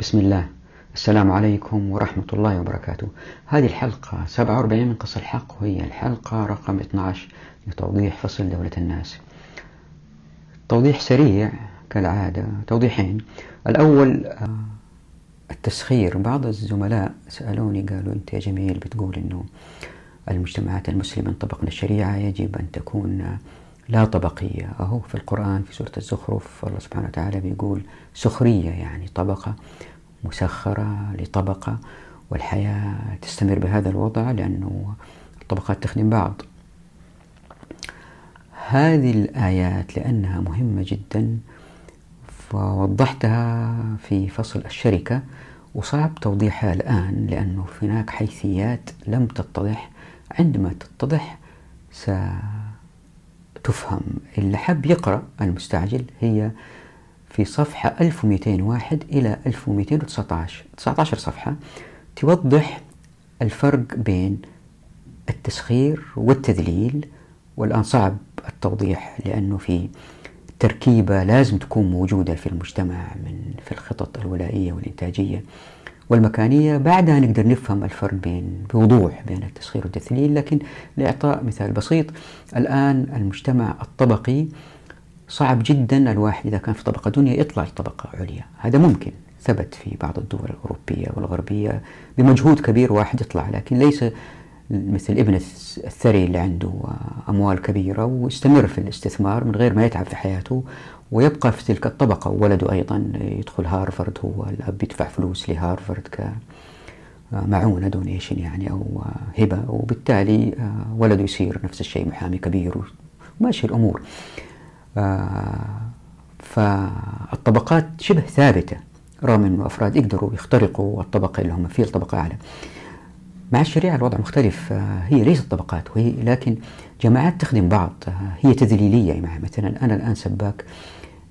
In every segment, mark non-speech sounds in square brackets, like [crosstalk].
بسم الله. السلام عليكم ورحمة الله وبركاته. هذه الحلقة 47 من قص الحق وهي الحلقة رقم 12 لتوضيح فصل دولة الناس. توضيح سريع كالعادة توضيحين. الأول آه، التسخير. بعض الزملاء سألوني قالوا أنت يا جميل بتقول أنه المجتمعات المسلمة طبقنا الشريعة يجب أن تكون لا طبقية. أهو في القرآن في سورة الزخرف الله سبحانه وتعالى بيقول سخرية يعني طبقة. مسخرة لطبقة والحياة تستمر بهذا الوضع لأنه الطبقات تخدم بعض. هذه الآيات لأنها مهمة جدا فوضحتها في فصل الشركة وصعب توضيحها الآن لأنه هناك حيثيات لم تتضح. عندما تتضح ستفهم. اللي حب يقرأ المستعجل هي في صفحة 1201 إلى 1219 19 صفحة. توضح الفرق بين التسخير والتذليل والآن صعب التوضيح لأنه في تركيبة لازم تكون موجودة في المجتمع من في الخطط الولائية والإنتاجية والمكانية. بعدها نقدر نفهم الفرق بين بوضوح بين التسخير والتذليل لكن لإعطاء مثال بسيط. الآن المجتمع الطبقي صعب جدا الواحد إذا كان في طبقة دنيا يطلع لطبقة عليا. هذا ممكن ثبت في بعض الدول الأوروبية والغربية بمجهود كبير واحد يطلع لكن ليس مثل ابن الثري اللي عنده أموال كبيرة ويستمر في الاستثمار من غير ما يتعب في حياته ويبقى في تلك الطبقة وولده أيضا يدخل هارفرد هو الأب يدفع فلوس لهارفرد كمعونة donation يعني أو هبة وبالتالي ولده يصير نفس الشيء محامي كبير وماشي الأمور. فالطبقات شبه ثابتة. رغم أنه أفراد يقدروا يخترقوا الطبقة اللي هم فيه الطبقة أعلى. مع الشريعة الوضع مختلف هي ليست طبقات وهي لكن جماعات تخدم بعض هي تذليلية يعني مثلا أنا الآن سباك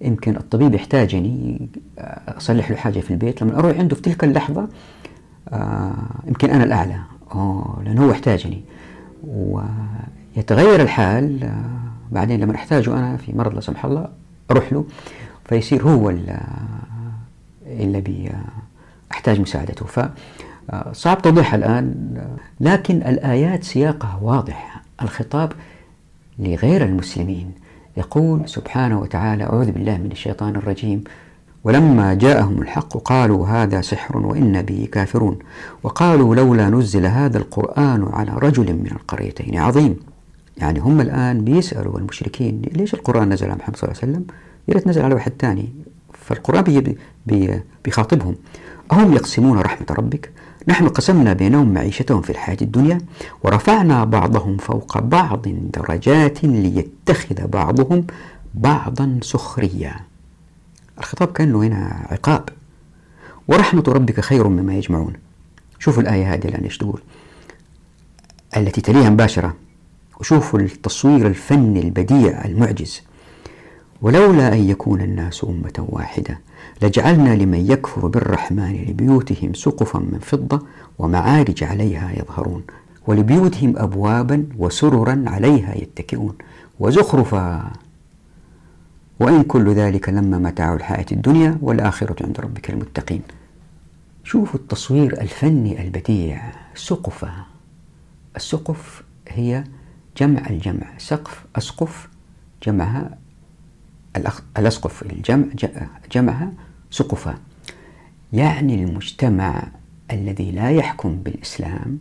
يمكن الطبيب يحتاجني أصلح له حاجة في البيت. لما أروح عنده في تلك اللحظة يمكن أنا الأعلى. لأنه هو يحتاجني. ويتغير الحال بعدين لما احتاجه أنا في مرض لا سمح الله أروح له فيصير هو اللي بي أحتاج مساعدته. فصعب توضيحها الآن لكن الآيات سياقها واضح. الخطاب لغير المسلمين. يقول سبحانه وتعالى أعوذ بالله من الشيطان الرجيم. ولما جاءهم الحق قالوا هذا سحر وإن به كافرون. وقالوا لولا نزل هذا القرآن على رجل من القريتين. عظيم. يعني هم الآن بيسألوا المشركين ليش القرآن نزل على محمد صلى الله عليه وسلم؟ يا ريت نزل على واحد ثاني فالقرآن بي بي بيخاطبهم. أهم يقسمون رحمة ربك؟ نحن قسمنا بينهم معيشتهم في الحياة الدنيا ورفعنا بعضهم فوق بعض درجات ليتخذ بعضهم بعضا سخريا. الخطاب كأنه هنا عقاب. ورحمة ربك خير مما يجمعون. شوفوا الآية هذه الآن إيش تقول. التي تليها مباشرة. وشوفوا التصوير الفني البديع المعجز. ولولا أن يكون الناس أمة واحدة لجعلنا لمن يكفر بالرحمن لبيوتهم سقفا من فضة ومعارج عليها يظهرون ولبيوتهم أبوابا وسررا عليها يتكئون. وزخرفا! وإن كل ذلك لما متاع الحياة الدنيا والآخرة عند ربك المتقين. شوفوا التصوير الفني البديع سقفا! السقف هي جمع الجمع سقف أسقف جمعها الأسقف الجمع جمعها سقفا. يعني المجتمع الذي لا يحكم بالإسلام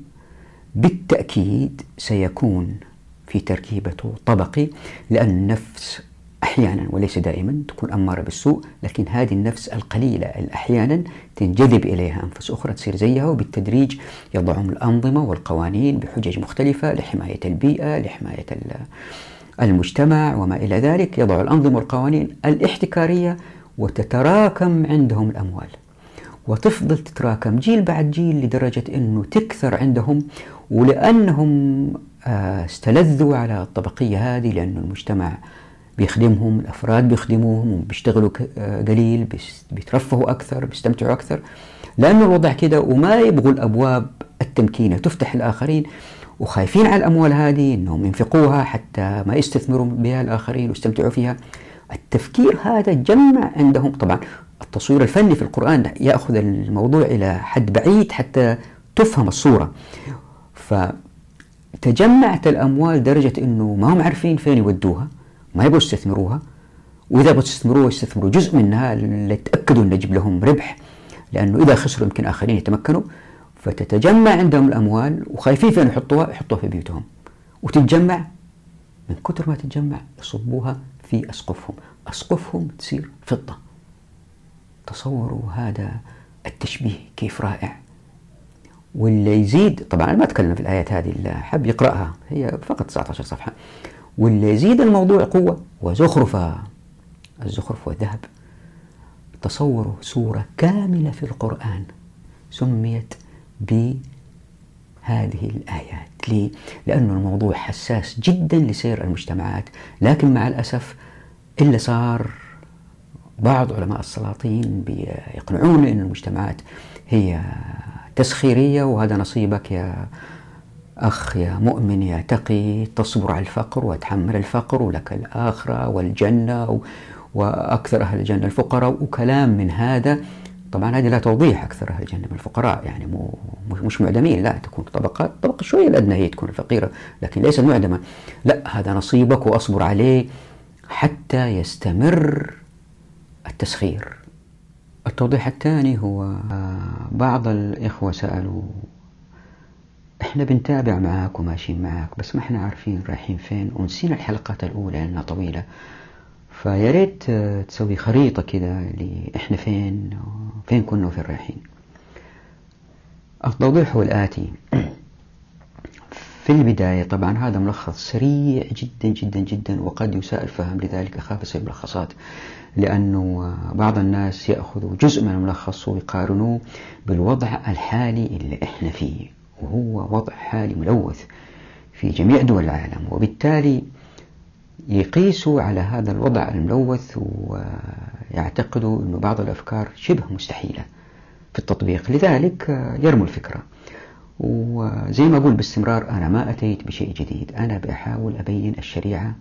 بالتأكيد سيكون في تركيبته طبقي لأن النفس أحيانا وليس دائما تكون أمارة بالسوء لكن هذه النفس القليلة أحيانا تنجذب إليها أنفس أخرى تصير زيها وبالتدريج يضعون الأنظمة والقوانين بحجج مختلفة لحماية البيئة لحماية المجتمع وما إلى ذلك. يضع الأنظمة والقوانين الاحتكارية وتتراكم عندهم الأموال. وتفضل تتراكم جيل بعد جيل لدرجة أنه تكثر عندهم ولأنهم آه، استلذوا على الطبقية هذه لأن المجتمع بيخدمهم الأفراد بيخدموهم وبيشتغلوا آه، قليل بيترفهوا أكثر بيستمتعوا أكثر. لأنه الوضع كده وما يبغوا الأبواب التمكينة تفتح الآخرين وخايفين على الأموال هذه أنهم ينفقوها حتى ما يستثمروا بها الآخرين ويستمتعوا فيها. التفكير هذا جمع عندهم. طبعا التصوير الفني في القرآن يأخذ الموضوع إلى حد بعيد حتى تفهم الصورة. فتجمعت الأموال درجة أنه ما هم عارفين فين يودوها. ما يبغوا يستثمروها وإذا بغوا يستثمروها يستثمروا جزء منها ليتأكدوا أن يجيب لهم ربح لأنه إذا خسروا يمكن آخرين يتمكنوا. فتتجمع عندهم الأموال وخايفين فين يحطوها؟ يحطوها في بيوتهم. وتتجمع من كثر ما تتجمع يصبوها في أسقفهم. أسقفهم تصير فضة. تصوروا هذا التشبيه كيف رائع. واللي يزيد طبعا أنا ما أتكلم في الآيات هذه اللي حب يقرأها. هي فقط 19 صفحة. واللي يزيد الموضوع قوة وزخرفة. الزخرف والذهب. تصوروا سورة كاملة في القرآن سميت بهذه الآيات. ليه؟ لأنه الموضوع حساس جدا لسير المجتمعات. لكن مع الأسف إلا صار بعض علماء السلاطين بيقنعون أن المجتمعات هي تسخيرية وهذا نصيبك يا أخ يا مؤمن يا تقي تصبر على الفقر وتحمل الفقر ولك الآخرة والجنة وأكثر أهل الجنة الفقراء. وكلام من هذا طبعا هذه لا توضيح أكثر أهل الجنة من الفقراء يعني مو مش معدمين لا تكون طبقات طبقة شوية الأدنى هي تكون الفقيرة لكن ليست معدمة. لا هذا نصيبك وأصبر عليه حتى يستمر التسخير. التوضيح الثاني هو بعض الإخوة سألوا إحنا بنتابع معاك وماشيين معاك بس ما إحنا عارفين رايحين فين ونسينا الحلقات الأولى لأنها طويلة. فيا ريت تسوي خريطة كده إحنا فين فين كنا وفين رايحين. التوضيح هو الآتي [clears throat] في البداية طبعا هذا ملخص سريع جدا جدا جدا وقد يساء الفهم لذلك أخاف أسوي ملخصات. لأنه بعض الناس يأخذوا جزء من الملخص ويقارنوه بالوضع الحالي اللي إحنا فيه. وهو وضع حالي ملوث في جميع دول العالم وبالتالي يقيسوا على هذا الوضع الملوث ويعتقدوا أن بعض الأفكار شبه مستحيلة في التطبيق. لذلك يرموا الفكرة. وزي ما أقول باستمرار أنا ما أتيت بشيء جديد. أنا بحاول أبين الشريعة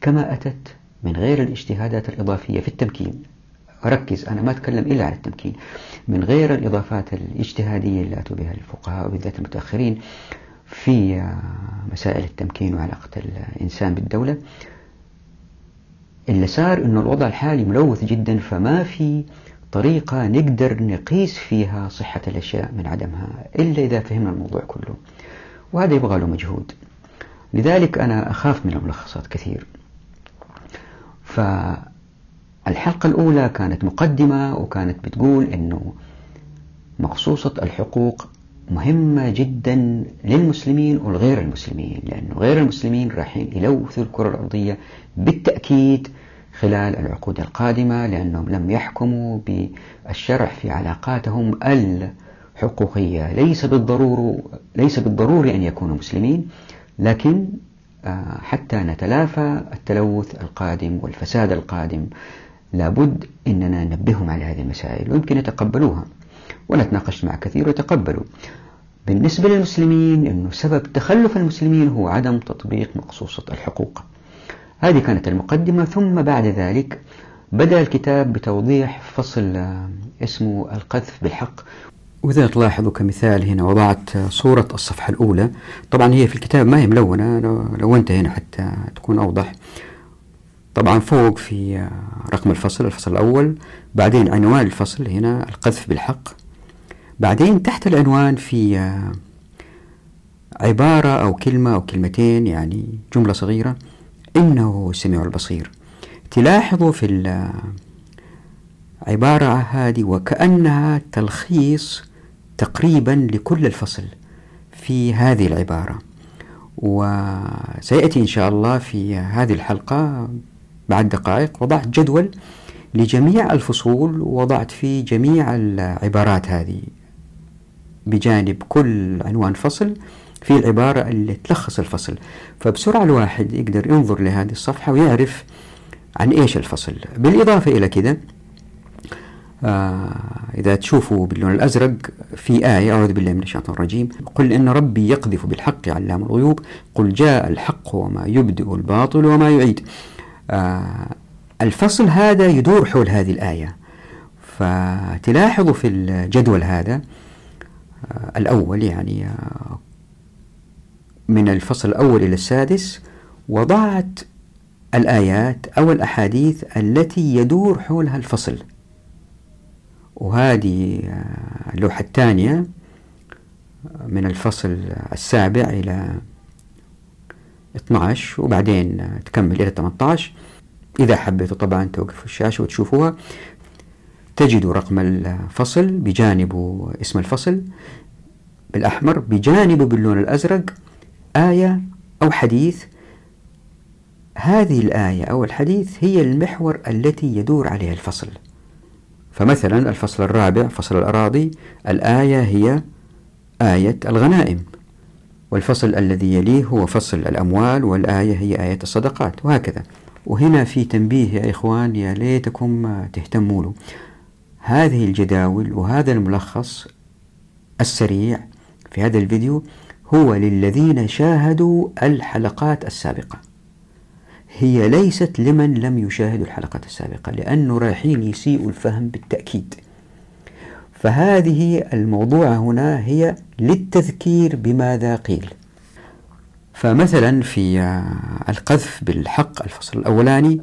كما أتت من غير الإجتهادات الإضافية في التمكين. أركز أنا ما أتكلم إلا عن التمكين. من غير الإضافات الاجتهادية اللي أتوا بها الفقهاء وبالذات المتأخرين في مسائل التمكين وعلاقة الإنسان بالدولة اللي صار أنه الوضع الحالي ملوث جدا فما في طريقة نقدر نقيس فيها صحة الأشياء من عدمها إلا إذا فهمنا الموضوع كله. وهذا يبغى له مجهود. لذلك أنا أخاف من الملخصات كثير. فالحلقة الأولى كانت مقدمة وكانت بتقول أنه مقصوصة الحقوق مهمة جدا للمسلمين والغير المسلمين لأنه غير المسلمين رايحين يلوثوا الكرة الأرضية بالتأكيد خلال العقود القادمة لأنهم لم يحكموا بالشرع في علاقاتهم الحقوقية. ليس بالضرور ليس بالضروري أن يكونوا مسلمين لكن آه، حتى نتلافى التلوث القادم والفساد القادم. لابد أننا ننبههم على هذه المسائل ويمكن يتقبلوها وأنا تناقشت مع كثير وتقبلوا بالنسبة للمسلمين أنه سبب تخلف المسلمين هو عدم تطبيق مقصوصة الحقوق. هذه كانت المقدمة ثم بعد ذلك بدأ الكتاب بتوضيح فصل آه، اسمه القذف بالحق. وإذا تلاحظوا كمثال هنا وضعت صورة الصفحة الأولى. طبعا هي في الكتاب ما هي ملونة لو أنت هنا حتى تكون أوضح. طبعا فوق في رقم الفصل الفصل الأول. بعدين عنوان الفصل هنا القذف بالحق. بعدين تحت العنوان في عبارة أو كلمة أو كلمتين يعني جملة صغيرة. إنه السميع البصير. تلاحظوا في العبارة هذه وكأنها تلخيص تقريبا لكل الفصل في هذه العبارة. وسيأتي إن شاء الله في هذه الحلقة بعد دقائق وضعت جدول لجميع الفصول ووضعت فيه جميع العبارات هذه. بجانب كل عنوان فصل في العبارة اللي تلخص الفصل. فبسرعة الواحد يقدر ينظر لهذه الصفحة ويعرف عن إيش الفصل. بالإضافة إلى كده آه إذا تشوفوا باللون الأزرق في آية أعوذ بالله من الشيطان الرجيم قل إن ربي يقذف بالحق علام الغيوب قل جاء الحق وما يبدئ الباطل وما يعيد. الفصل هذا يدور حول هذه الآية. فتلاحظوا في الجدول هذا آه، الأول يعني آه، من الفصل الأول إلى السادس وضعت الآيات أو الأحاديث التي يدور حولها الفصل. وهذه آه، اللوحة الثانية من الفصل السابع إلى 12 وبعدين تكمل إلى 18 إذا حبيتوا طبعا توقفوا الشاشة وتشوفوها. تجدوا رقم الفصل بجانبه اسم الفصل بالأحمر بجانبه باللون الأزرق آية أو حديث. هذه الآية أو الحديث هي المحور التي يدور عليها الفصل. فمثلا الفصل الرابع فصل الأراضي. الآية هي آية الغنائم. والفصل الذي يليه هو فصل الأموال والآية هي آية الصدقات. وهكذا. وهنا في تنبيه يا إخوان يا ليتكم تهتموا له هذه الجداول وهذا الملخص السريع في هذا الفيديو هو للذين شاهدوا الحلقات السابقة. هي ليست لمن لم يشاهدوا الحلقات السابقة لأنه رايحين يسيئوا الفهم بالتأكيد. فهذه الموضوع هنا هي للتذكير بماذا قيل. فمثلا في القذف بالحق الفصل الأولاني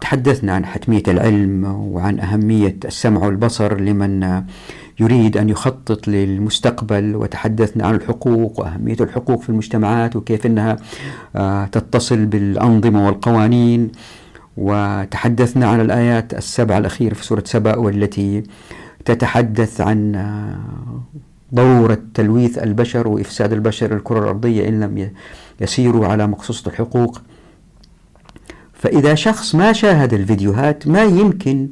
تحدثنا عن حتمية العلم وعن أهمية السمع والبصر لمن يريد أن يخطط للمستقبل وتحدثنا عن الحقوق وأهمية الحقوق في المجتمعات وكيف أنها آه، تتصل بالأنظمة والقوانين. وتحدثنا عن الآيات السبع الأخيرة في سورة سبأ والتي تتحدث عن ضرورة تلويث البشر وإفساد البشر الكرة الأرضية إن لم يسيروا على مقصوصة الحقوق. فإذا شخص ما شاهد الفيديوهات ما يمكن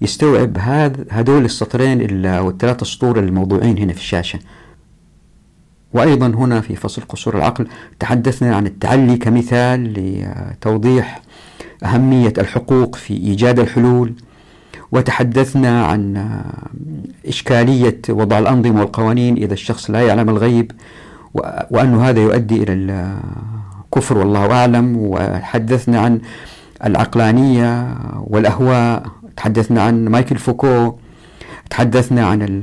يستوعب هذا هذول السطرين أو الثلاثة سطور الموضوعين هنا في الشاشة. وأيضا هنا في فصل قصور العقل تحدثنا عن التعلي كمثال لتوضيح أهمية الحقوق في إيجاد الحلول. وتحدثنا عن إشكالية وضع الأنظمة والقوانين إذا الشخص لا يعلم الغيب وأن هذا يؤدي إلى الكفر والله أعلم. وحدثنا عن العقلانية والأهواء تحدثنا عن مايكل فوكو تحدثنا عن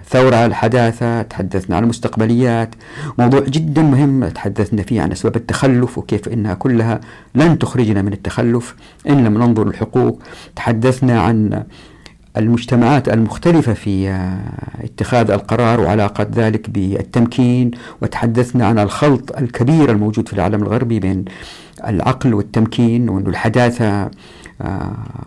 الثورة الحداثة تحدثنا عن المستقبليات. موضوع جدا مهم تحدثنا فيه عن أسباب التخلف وكيف إنها كلها لن تخرجنا من التخلف إن لم ننظر للحقوق تحدثنا عن المجتمعات المختلفة في اتخاذ القرار وعلاقة ذلك بالتمكين. وتحدثنا عن الخلط الكبير الموجود في العالم الغربي بين العقل والتمكين وأن الحداثة آه،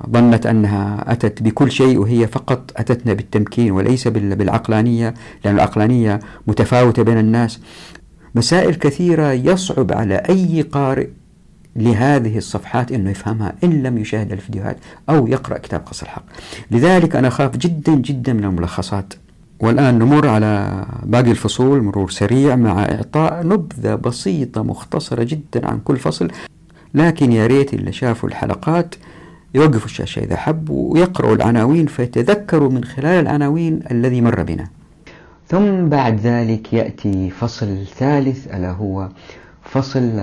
ظنت أنها أتت بكل شيء وهي فقط أتتنا بالتمكين وليس بالعقلانية لأن العقلانية متفاوتة بين الناس. مسائل كثيرة يصعب على أي قارئ لهذه الصفحات أنه يفهمها إن لم يشاهد الفيديوهات أو يقرأ كتاب قص الحق. لذلك أنا أخاف جدا جدا من الملخصات. والآن نمر على باقي الفصول مرور سريع مع إعطاء نبذة بسيطة مختصرة جدا عن كل فصل. لكن يا ريت اللي شافوا الحلقات يوقفوا الشاشة إذا حبوا ويقرأوا العناوين فيتذكروا من خلال العناوين الذي مر بنا. ثم بعد ذلك يأتي فصل ثالث ألا هو فصل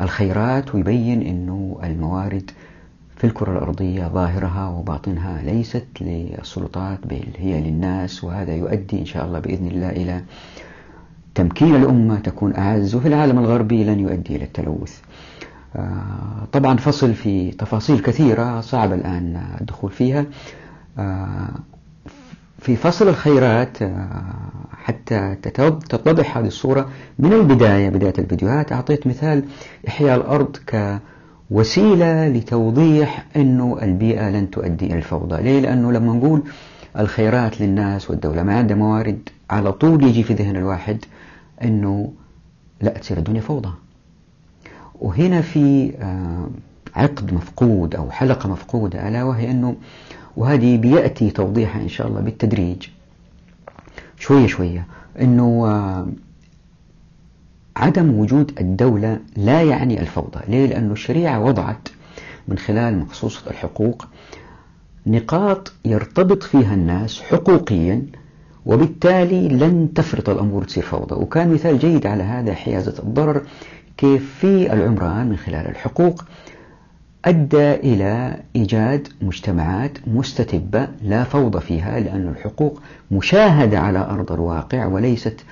الخيرات ويبين أنه الموارد في الكرة الأرضية ظاهرها وباطنها ليست للسلطات بل هي للناس وهذا يؤدي إن شاء الله بإذن الله إلى تمكين الأمة تكون أعز وفي العالم الغربي لن يؤدي إلى التلوث. آه، طبعا فصل في تفاصيل كثيرة صعب الآن الدخول فيها. آه، في فصل الخيرات آه، حتى تتضح هذه الصورة من البداية بداية الفيديوهات. أعطيت مثال إحياء الأرض كوسيلة لتوضيح أنه البيئة لن تؤدي إلى الفوضى. ليه؟ لأنه لما نقول الخيرات للناس والدولة ما عندها موارد على طول يجي في ذهن الواحد أنه لا تصير الدنيا فوضى. وهنا في آه، عقد مفقود أو حلقة مفقودة ألا وهي أنه وهذه بيأتي توضيحها إن شاء الله بالتدريج. شوية شوية. أنه آه، عدم وجود الدولة لا يعني الفوضى. ليه؟ لأن الشريعة وضعت من خلال مخصوصة الحقوق نقاط يرتبط فيها الناس حقوقيا وبالتالي لن تفرط الأمور تصير فوضى. وكان مثال جيد على هذا حيازة الضرر كيف في العمران من خلال الحقوق أدى إلى إيجاد مجتمعات مستتبة لا فوضى فيها لأن الحقوق مشاهدة على أرض الواقع وليست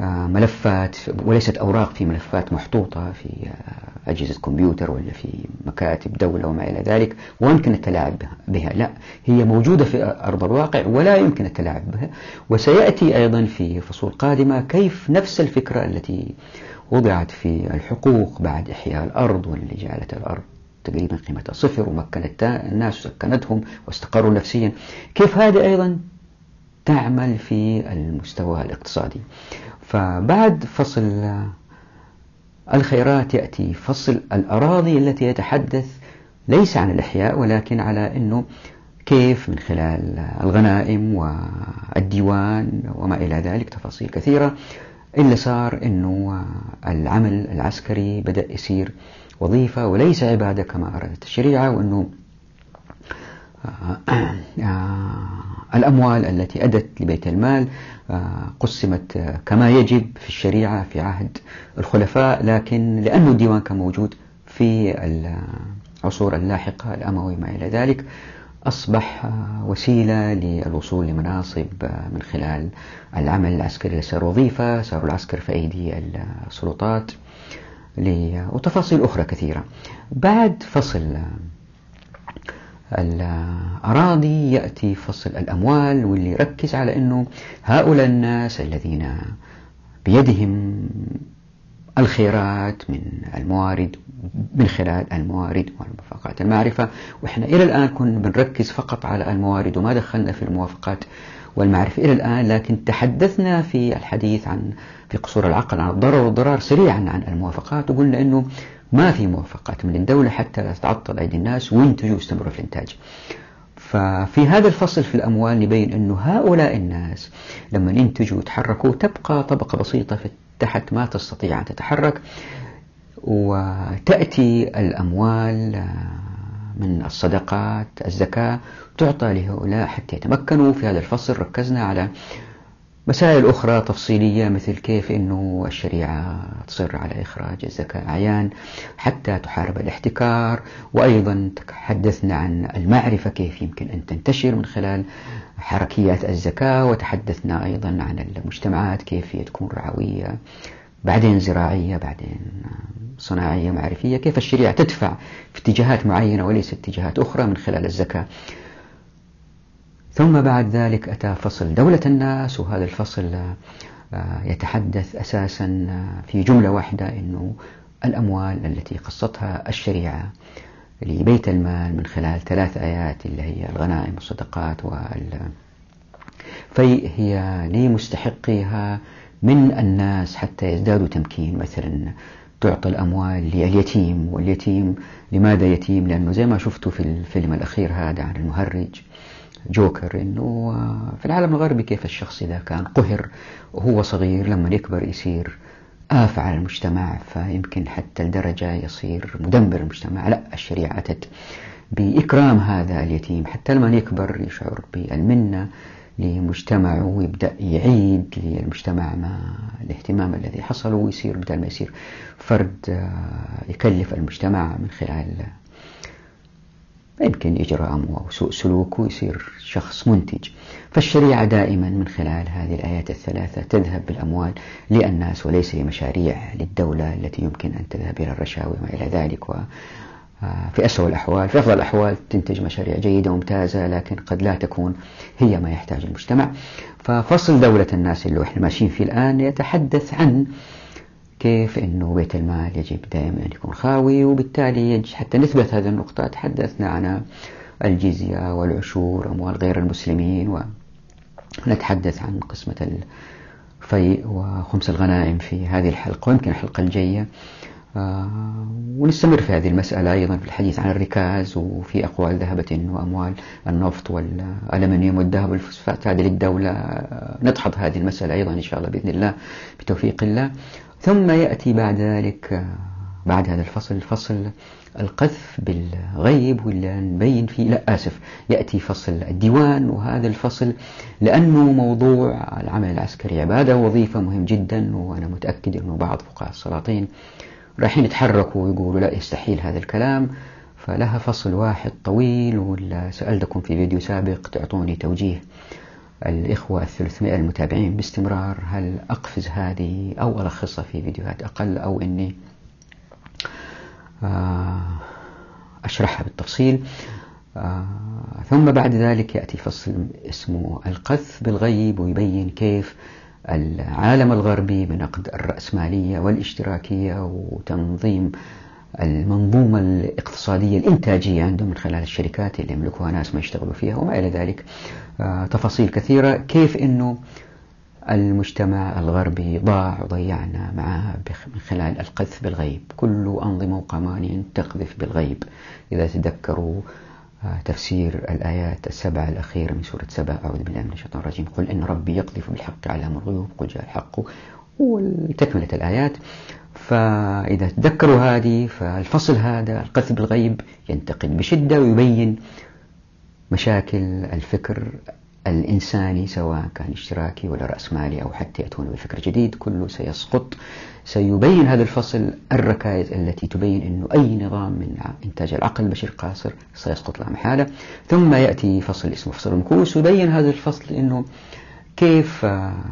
آه، ملفات وليست أوراق في ملفات محطوطة في آه، أجهزة كمبيوتر ولا في مكاتب دولة وما إلى ذلك ويمكن التلاعب بها لا هي موجودة في أرض الواقع ولا يمكن التلاعب بها. وسيأتي أيضا في فصول قادمة كيف نفس الفكرة التي وضعت في الحقوق بعد إحياء الأرض واللي جعلت الأرض تقريبا قيمتها صفر ومكنت الناس وسكنتهم واستقروا نفسيا. كيف هذه أيضا؟ تعمل في المستوى الاقتصادي. فبعد فصل الخيرات يأتي فصل الأراضي التي يتحدث ليس عن الإحياء ولكن على أنه كيف من خلال الغنائم والديوان وما إلى ذلك تفاصيل كثيرة. اللي صار أنه العمل العسكري بدأ يصير وظيفة وليس عبادة كما أرادت الشريعة وأنه آه، آه، الأموال التي أدت لبيت المال آه، قسمت كما يجب في الشريعة في عهد الخلفاء لكن لأنه الديوان كان موجود في العصور اللاحقة الأموي ما إلى ذلك أصبح وسيلة للوصول لمناصب من خلال العمل العسكري صار وظيفة صار العسكر في أيدي السلطات وتفاصيل أخرى كثيرة. بعد فصل الأراضي يأتي فصل الأموال واللي يركز على أنه هؤلاء الناس الذين بيدهم الخيرات من الموارد من خلال الموارد والموافقات المعرفة. وإحنا إلى الآن كنا بنركز فقط على الموارد وما دخلنا في الموافقات والمعرفة إلى الآن لكن تحدثنا في الحديث عن في قصور العقل عن الضرر والضرار سريعا عن الموافقات وقلنا أنه ما في موافقات من الدولة حتى لا تتعطل أيدي الناس وينتجوا ويستمروا في الإنتاج. ففي هذا الفصل في الأموال نبين أنه هؤلاء الناس لما ينتجوا ويتحركوا تبقى طبقة بسيطة في تحت ما تستطيع أن تتحرك وتأتي الأموال من الصدقات الزكاة تعطى لهؤلاء حتى يتمكنوا. في هذا الفصل ركزنا على مسائل أخرى تفصيلية مثل كيف أنه الشريعة تصر على إخراج الزكاة أعيان حتى تحارب الاحتكار. وأيضا تحدثنا عن المعرفة كيف يمكن أن تنتشر من خلال حركيات الزكاة. وتحدثنا أيضا عن المجتمعات كيف تكون رعوية بعدين زراعية بعدين صناعية معرفية. كيف الشريعة تدفع في اتجاهات معينة وليس اتجاهات أخرى من خلال الزكاة. ثم بعد ذلك أتى فصل دولة الناس وهذا الفصل آه، يتحدث أساسا آه، في جملة واحدة أنه الأموال التي قصتها الشريعة لبيت المال من خلال ثلاث آيات اللي هي الغنائم والصدقات وال فهي لمستحقيها من الناس حتى يزدادوا تمكين. مثلا تعطى الأموال لليتيم واليتيم لماذا يتيم؟ لأنه زي ما شفتوا في الفيلم الأخير هذا عن المهرج. جوكر إنه في العالم الغربي كيف الشخص إذا كان قهر وهو صغير لما يكبر يصير آفة على المجتمع فيمكن حتى لدرجة يصير مدمر المجتمع. لا الشريعة أتت بإكرام هذا اليتيم. حتى لما يكبر يشعر بالمنة لمجتمعه ويبدأ يعيد للمجتمع ما الاهتمام الذي حصل ويصير بدل ما يصير فرد آه، يكلف المجتمع من خلال يمكن إجرامه أو سوء سلوكه يصير شخص منتج. فالشريعة دائما من خلال هذه الآيات الثلاثة تذهب بالأموال للناس وليس لمشاريع للدولة التي يمكن أن تذهب إلى الرشاوي وما إلى ذلك. و آه، في أسوأ الأحوال في أفضل الأحوال تنتج مشاريع جيدة وممتازة لكن قد لا تكون هي ما يحتاج المجتمع. ففصل دولة الناس اللي إحنا ماشيين فيه الآن يتحدث عن كيف أنه بيت المال يجب دائما أن يكون خاوي وبالتالي حتى نثبت هذه النقطة. تحدثنا عن الجزية والعشور أموال غير المسلمين ونتحدث عن قسمة الفيء وخمس الغنائم في هذه الحلقة ويمكن الحلقة الجاية. آه ونستمر في هذه المسألة أيضا في الحديث عن الركاز وفي أقوال ذهبت وأموال النفط والألمنيوم والذهب والفوسفات هذه للدولة. آه ندحض هذه المسألة أيضا إن شاء الله بإذن الله بتوفيق الله. ثم يأتي بعد ذلك بعد هذا الفصل فصل القذف بالغيب ولا نبين فيه؟ لا آسف يأتي فصل الديوان وهذا الفصل لأنه موضوع العمل العسكري. عبادة وظيفة مهم جدا وأنا متأكد أنه بعض فقهاء السلاطين رايحين يتحركوا ويقولوا لا يستحيل هذا الكلام. فلها فصل واحد طويل وسألتكم في فيديو سابق تعطوني توجيه الإخوة الثلاثمائة المتابعين باستمرار هل أقفز هذه أو ألخصها في فيديوهات أقل أو إني آه، أشرحها بالتفصيل. آه، ثم بعد ذلك يأتي فصل اسمه القذف بالغيب ويبين كيف العالم الغربي بنقد الرأسمالية والاشتراكية وتنظيم المنظومة الاقتصادية الإنتاجية عندهم من خلال الشركات اللي يملكوها ناس ما يشتغلوا فيها وما إلى ذلك. آه، تفاصيل كثيرة. كيف أنه المجتمع الغربي ضاع وضيعنا معها من خلال القذف بالغيب؟ كل أنظمة وقوانين تقذف بالغيب. إذا تذكروا آه، تفسير الآيات السبع الأخيرة من سورة سبع أعوذ بالله من الشيطان الرجيم. قل إن ربي يقذف بالحق على الغيوب قل جاء الحق. وتكملة الآيات. فإذا تذكروا هذه فالفصل هذا القذف بالغيب ينتقد بشدة ويبين مشاكل الفكر الإنساني سواء كان اشتراكي ولا رأسمالي أو حتى يأتون بفكر جديد كله سيسقط. سيبين هذا الفصل الركائز التي تبين أنه أي نظام من إنتاج العقل البشري قاصر سيسقط لا محالة. ثم يأتي فصل اسمه فصل المكوس ويبين هذا الفصل أنه كيف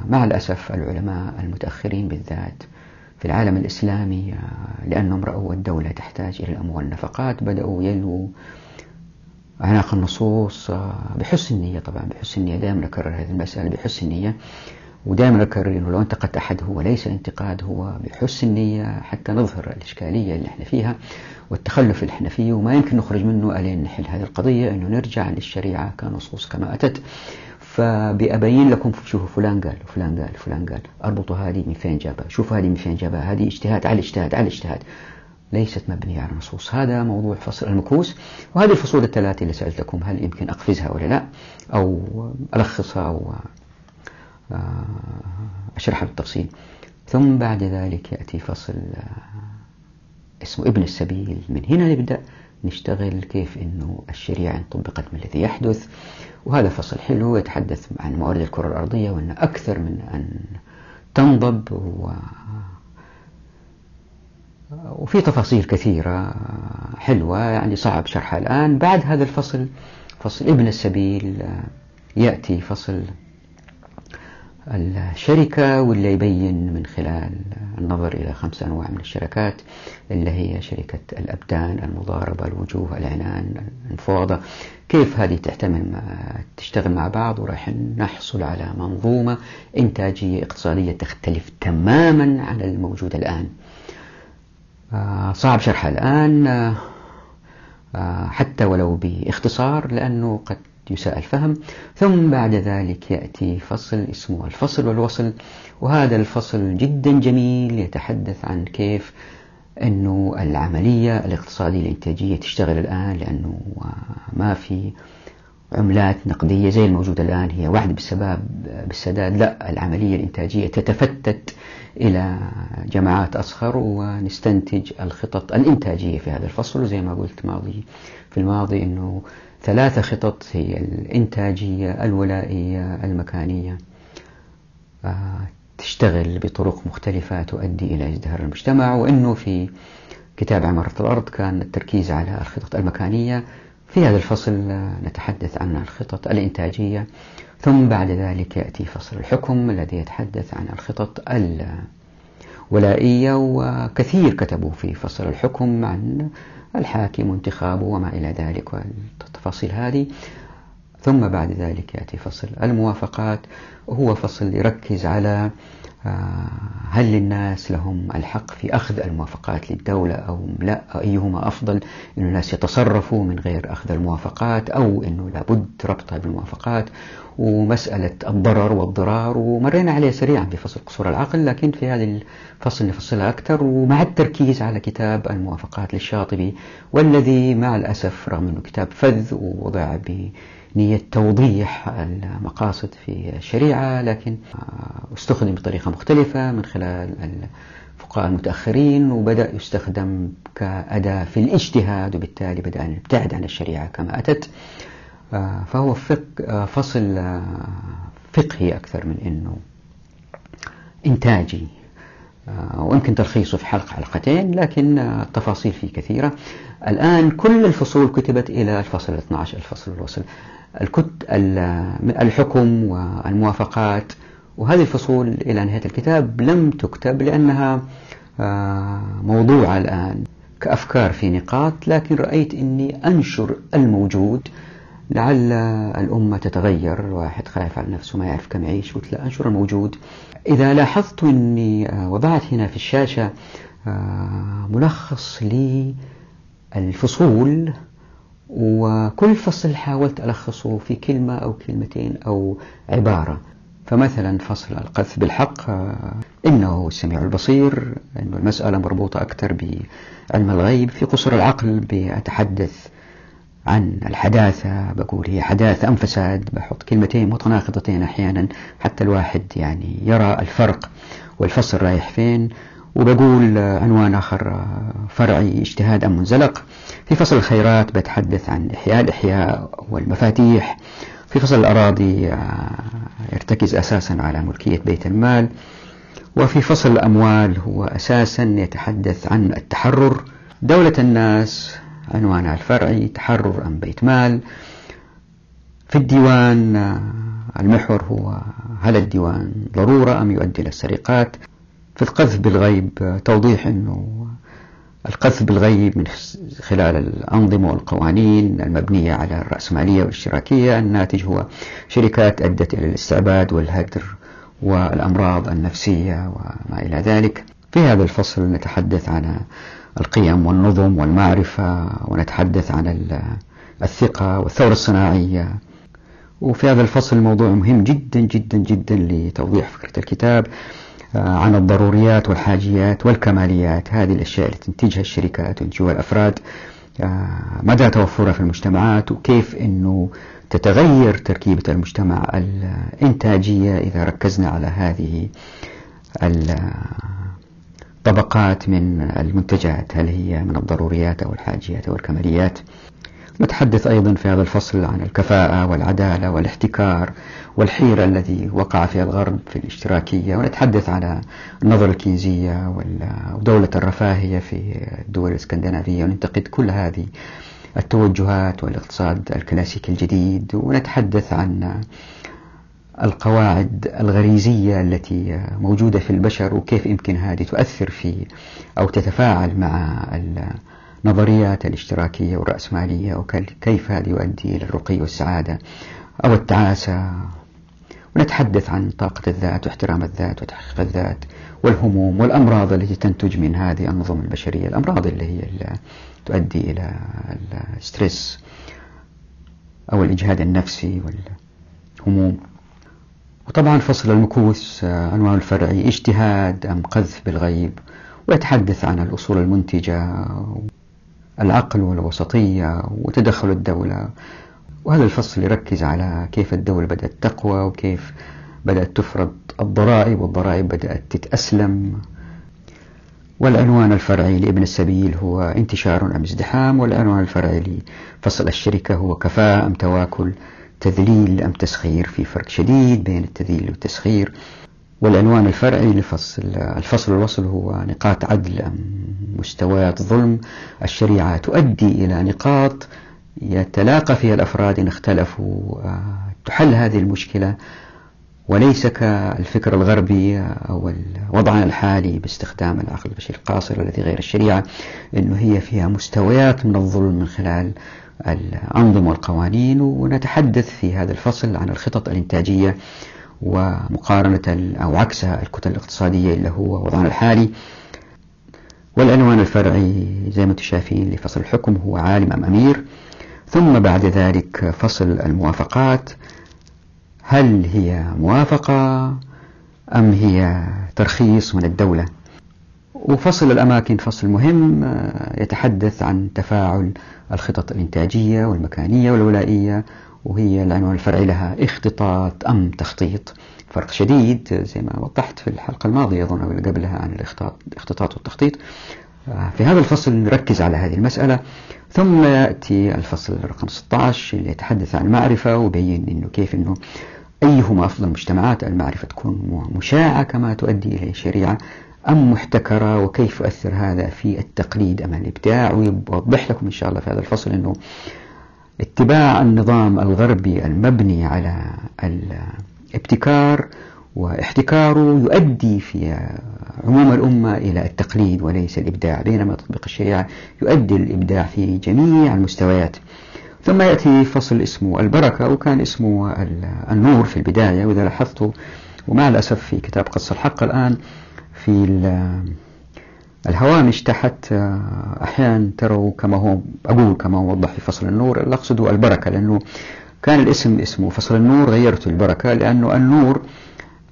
مع الأسف العلماء المتأخرين بالذات في العالم الإسلامي لأنهم رأوا الدولة تحتاج إلى الأموال والنفقات. بدأوا يلووا أعناق النصوص بحسن النية طبعا بحسن النية. دائما أكرر هذه المسألة بحسن النية. ودائما أكرر أنه لو انتقدت أحد هو ليس انتقاد هو بحسن النية. حتى نظهر الإشكالية اللي إحنا فيها والتخلف اللي إحنا فيه. وما يمكن نخرج منه ألين نحل هذه القضية. أنه نرجع للشريعة كنصوص كما أتت. فبأبين لكم شوفوا فلان قال وفلان قال وفلان قال أربطوا هذه من فين جابها شوفوا هذه من فين جابها هذه اجتهاد على اجتهاد على اجتهاد. ليست مبنية على نصوص. هذا موضوع فصل المكوس وهذه الفصول الثلاثة اللي سألتكم هل يمكن أقفزها ولا لا؟ أو ألخصها أو آه، أشرحها بالتفصيل. ثم بعد ذلك يأتي فصل آه، اسمه ابن السبيل. من هنا نبدأ نشتغل كيف أنه الشريعة طبقت ما الذي يحدث. وهذا فصل حلو يتحدث عن موارد الكرة الأرضية وأن أكثر من أن تنضب و وفي تفاصيل كثيرة حلوة يعني صعب شرحها الآن. بعد هذا الفصل فصل ابن السبيل يأتي فصل الشركة واللي يبين من خلال النظر إلى خمس أنواع من الشركات اللي هي شركة الأبدان المضاربة الوجوه العنان المفاوضة كيف هذه تعتمل تشتغل مع بعض؟ وراح نحصل على منظومة إنتاجية اقتصادية تختلف تماما عن الموجود الآن. آه، صعب شرحها الآن آه، حتى ولو باختصار لأنه قد يساء الفهم ثم بعد ذلك يأتي فصل اسمه الفصل والوصل. وهذا الفصل جدا جميل يتحدث عن كيف أنه العملية الاقتصادية الإنتاجية تشتغل الآن لأنه ما في عملات نقدية زي الموجودة الآن. هي وعد بالسباب بالسداد لا العملية الإنتاجية تتفتت إلى جماعات أصغر ونستنتج الخطط الإنتاجية في هذا الفصل. وزي ما قلت ماضي في الماضي أنه ثلاثة خطط هي الإنتاجية الولائية المكانية. آه، تشتغل بطرق مختلفة تؤدي إلى ازدهار المجتمع وأنه في كتاب عمارة الأرض كان التركيز على الخطط المكانية. في هذا الفصل نتحدث عن الخطط الإنتاجية ثم بعد ذلك يأتي فصل الحكم الذي يتحدث عن الخطط الولائية وكثير كتبوا في فصل الحكم عن الحاكم وانتخابه وما إلى ذلك والتفاصيل هذه. ثم بعد ذلك يأتي فصل الموافقات. وهو فصل يركز على آه، هل للناس لهم الحق في أخذ الموافقات للدولة أو لا؟ أيهما أفضل؟ أن الناس يتصرفوا من غير أخذ الموافقات أو أنه لابد ربطها بالموافقات. ومسألة الضرر والضرار ومرينا عليه سريعا في فصل قصور العقل لكن في هذا الفصل نفصلها أكثر ومع التركيز على كتاب الموافقات للشاطبي والذي مع الأسف رغم أنه كتاب فذ ووضع نية توضيح المقاصد في الشريعة لكن استخدم بطريقة مختلفة من خلال الفقهاء المتأخرين وبدأ يستخدم كأداة في الاجتهاد وبالتالي بدأ نبتعد عن الشريعة كما أتت. فهو فصل فقهي أكثر من أنه إنتاجي. آه، ويمكن تلخيصه في حلقة حلقتين لكن التفاصيل فيه كثيرة. الآن كل الفصول كتبت إلى الفصل 12 الفصل الوصل. الحكم والموافقات وهذه الفصول إلى نهاية الكتاب لم تكتب لأنها آه، موضوعة الآن. كأفكار في نقاط لكن رأيت أني أنشر الموجود لعل الأمة تتغير واحد خايف على نفسه ما يعرف كم يعيش قلت لا أنشر الموجود؟ إذا لاحظت أني آه، وضعت هنا في الشاشة آه، ملخص للفصول وكل فصل حاولت ألخصه في كلمة أو كلمتين أو عبارة. فمثلا فصل القذف بالحق آه، إنه السميع البصير إنه المسألة مربوطة أكثر بعلم الغيب في قصر العقل بأتحدث عن الحداثة بقول هي حداثة أم فساد بحط كلمتين متناقضتين أحيانا حتى الواحد يعني يرى الفرق والفصل رايح فين. وبقول عنوان آخر فرعي اجتهاد أم منزلق. في فصل الخيرات بتحدث عن إحياء الإحياء والمفاتيح. في فصل الأراضي آه، يرتكز أساسا على ملكية بيت المال. وفي فصل الأموال هو أساسا يتحدث عن التحرر. دولة الناس عنوانها الفرعي تحرر أم بيت مال. في الديوان آه، المحور هو هل الديوان ضرورة أم يؤدي إلى السرقات؟ في القذف بالغيب آه، توضيح أنه القذف بالغيب من خلال الأنظمة والقوانين المبنية على الرأسمالية والاشتراكية. الناتج هو شركات أدت إلى الاستعباد والهدر والأمراض النفسية وما إلى ذلك. في هذا الفصل نتحدث عن القيم والنظم والمعرفة ونتحدث عن الثقة والثورة الصناعية. وفي هذا الفصل موضوع مهم جدا جدا جدا لتوضيح فكرة الكتاب آه، عن الضروريات والحاجيات والكماليات هذه الأشياء اللي تنتجها الشركات وينتجها الأفراد آه، مدى توفرها في المجتمعات وكيف أنه تتغير تركيبة المجتمع الإنتاجية إذا ركزنا على هذه طبقات من المنتجات هل هي من الضروريات أو الحاجيات أو الكماليات؟ نتحدث أيضا في هذا الفصل عن الكفاءة والعدالة والاحتكار والحيرة الذي وقع فيها الغرب في الاشتراكية ونتحدث على النظرة الكينزية ودولة الرفاهية في الدول الإسكندنافية وننتقد كل هذه التوجهات والاقتصاد الكلاسيكي الجديد ونتحدث عن القواعد الغريزية التي موجودة في البشر وكيف يمكن هذه تؤثر في أو تتفاعل مع النظريات الاشتراكية والرأسمالية وكيف هذا يؤدي إلى الرقي والسعادة أو التعاسة. ونتحدث عن طاقة الذات واحترام الذات وتحقيق الذات والهموم والأمراض التي تنتج من هذه النظم البشرية الأمراض اللي هي اللي تؤدي إلى الستريس أو الإجهاد النفسي والهموم. وطبعا فصل المكوس آه، عنوان الفرعي اجتهاد أم قذف بالغيب ويتحدث عن الأصول المنتجة العقل والوسطية وتدخل الدولة. وهذا الفصل يركز على كيف الدولة بدأت تقوى وكيف بدأت تفرض الضرائب والضرائب بدأت تتأسلم. والعنوان الفرعي لابن السبيل هو انتشار أم ازدحام والعنوان الفرعي لفصل الشركة هو كفاءة أم تواكل. تذليل أم تسخير في فرق شديد بين التذليل والتسخير؟ والعنوان الفرعي لفصل الفصل الوصل هو نقاط عدل أم مستويات ظلم. الشريعة تؤدي إلى نقاط يتلاقى فيها الأفراد إن اختلفوا آه، تحل هذه المشكلة. وليس كالفكر الغربي أو وضعنا الحالي باستخدام العقل البشري القاصر الذي غير الشريعة أنه هي فيها مستويات من الظلم من خلال الأنظمة والقوانين ونتحدث في هذا الفصل عن الخطط الإنتاجية ومقارنة أو عكسها الكتل الاقتصادية اللي هو وضعنا الحالي. والعنوان الفرعي زي ما أنتم شايفين لفصل الحكم هو عالم أم أمير. ثم بعد ذلك فصل الموافقات. هل هي موافقة أم هي ترخيص من الدولة؟ وفصل الأماكن فصل مهم آه، يتحدث عن تفاعل الخطط الإنتاجية والمكانية والولائية وهي العنوان الفرعي لها اختطاط أم تخطيط. فرق شديد زي ما وضحت في الحلقة الماضية أظن أو قبلها عن الاختطاط والتخطيط. آه، في هذا الفصل نركز على هذه المسألة. ثم يأتي الفصل رقم 16 اللي يتحدث عن المعرفة وبين أنه كيف أنه أيهما أفضل المجتمعات المعرفة تكون مشاعة كما تؤدي إلى الشريعة أم محتكرة وكيف يؤثر هذا في التقليد أم الإبداع؟ ويوضح لكم إن شاء الله في هذا الفصل أنه اتباع النظام الغربي المبني على الابتكار واحتكاره يؤدي في عموم الأمة إلى التقليد وليس الإبداع. بينما تطبيق الشريعة يؤدي الإبداع في جميع المستويات. ثم يأتي فصل اسمه البركة وكان اسمه النور في البداية وإذا لاحظتوا ومع الأسف في كتاب قص الحق الآن في الهوامش تحت أحيانا تروا كما هو أقول كما هو وضح في فصل النور. اللي أقصده البركة لأنه كان الاسم اسمه فصل النور غيرته البركة لأنه النور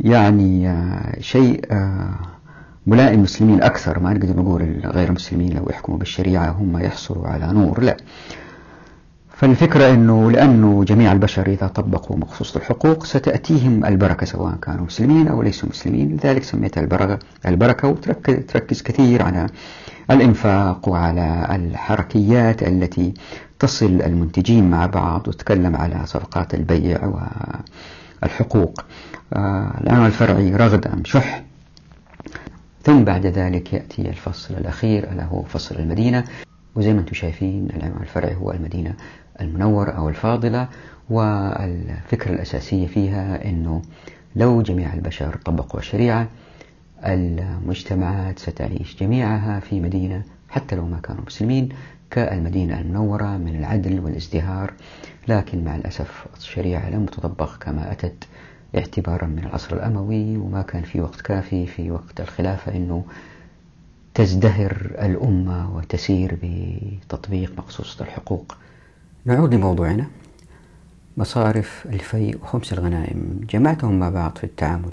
يعني شيء ملائم المسلمين أكثر. ما نقدر نقول غير المسلمين لو يحكموا بالشريعة هم يحصلوا على نور. لا. فالفكرة أنه لأنه جميع البشر إذا طبقوا مخصوص الحقوق ستأتيهم البركة سواء كانوا مسلمين أو ليسوا مسلمين. لذلك سميتها البركة, البركة وتركز كثير على الإنفاق وعلى الحركيات التي تصل المنتجين مع بعض وتتكلم على صفقات البيع والحقوق. آه، العنوان الفرعي رغد أم شح. ثم بعد ذلك يأتي الفصل الأخير ألا هو فصل المدينة. وزي ما أنتم شايفين العنوان الفرعي هو المدينة المنورة أو الفاضلة والفكرة الأساسية فيها أنه لو جميع البشر طبقوا الشريعة المجتمعات ستعيش جميعها في مدينة حتى لو ما كانوا مسلمين كالمدينة المنورة من العدل والازدهار. لكن مع الأسف الشريعة لم تطبق كما أتت اعتبارا من العصر الأموي وما كان في وقت كافي في وقت الخلافة أنه تزدهر الأمة وتسير بتطبيق مقصوصة الحقوق. نعود لموضوعنا. مصارف الفيء وخمس الغنائم جمعتهم مع بعض في التعامل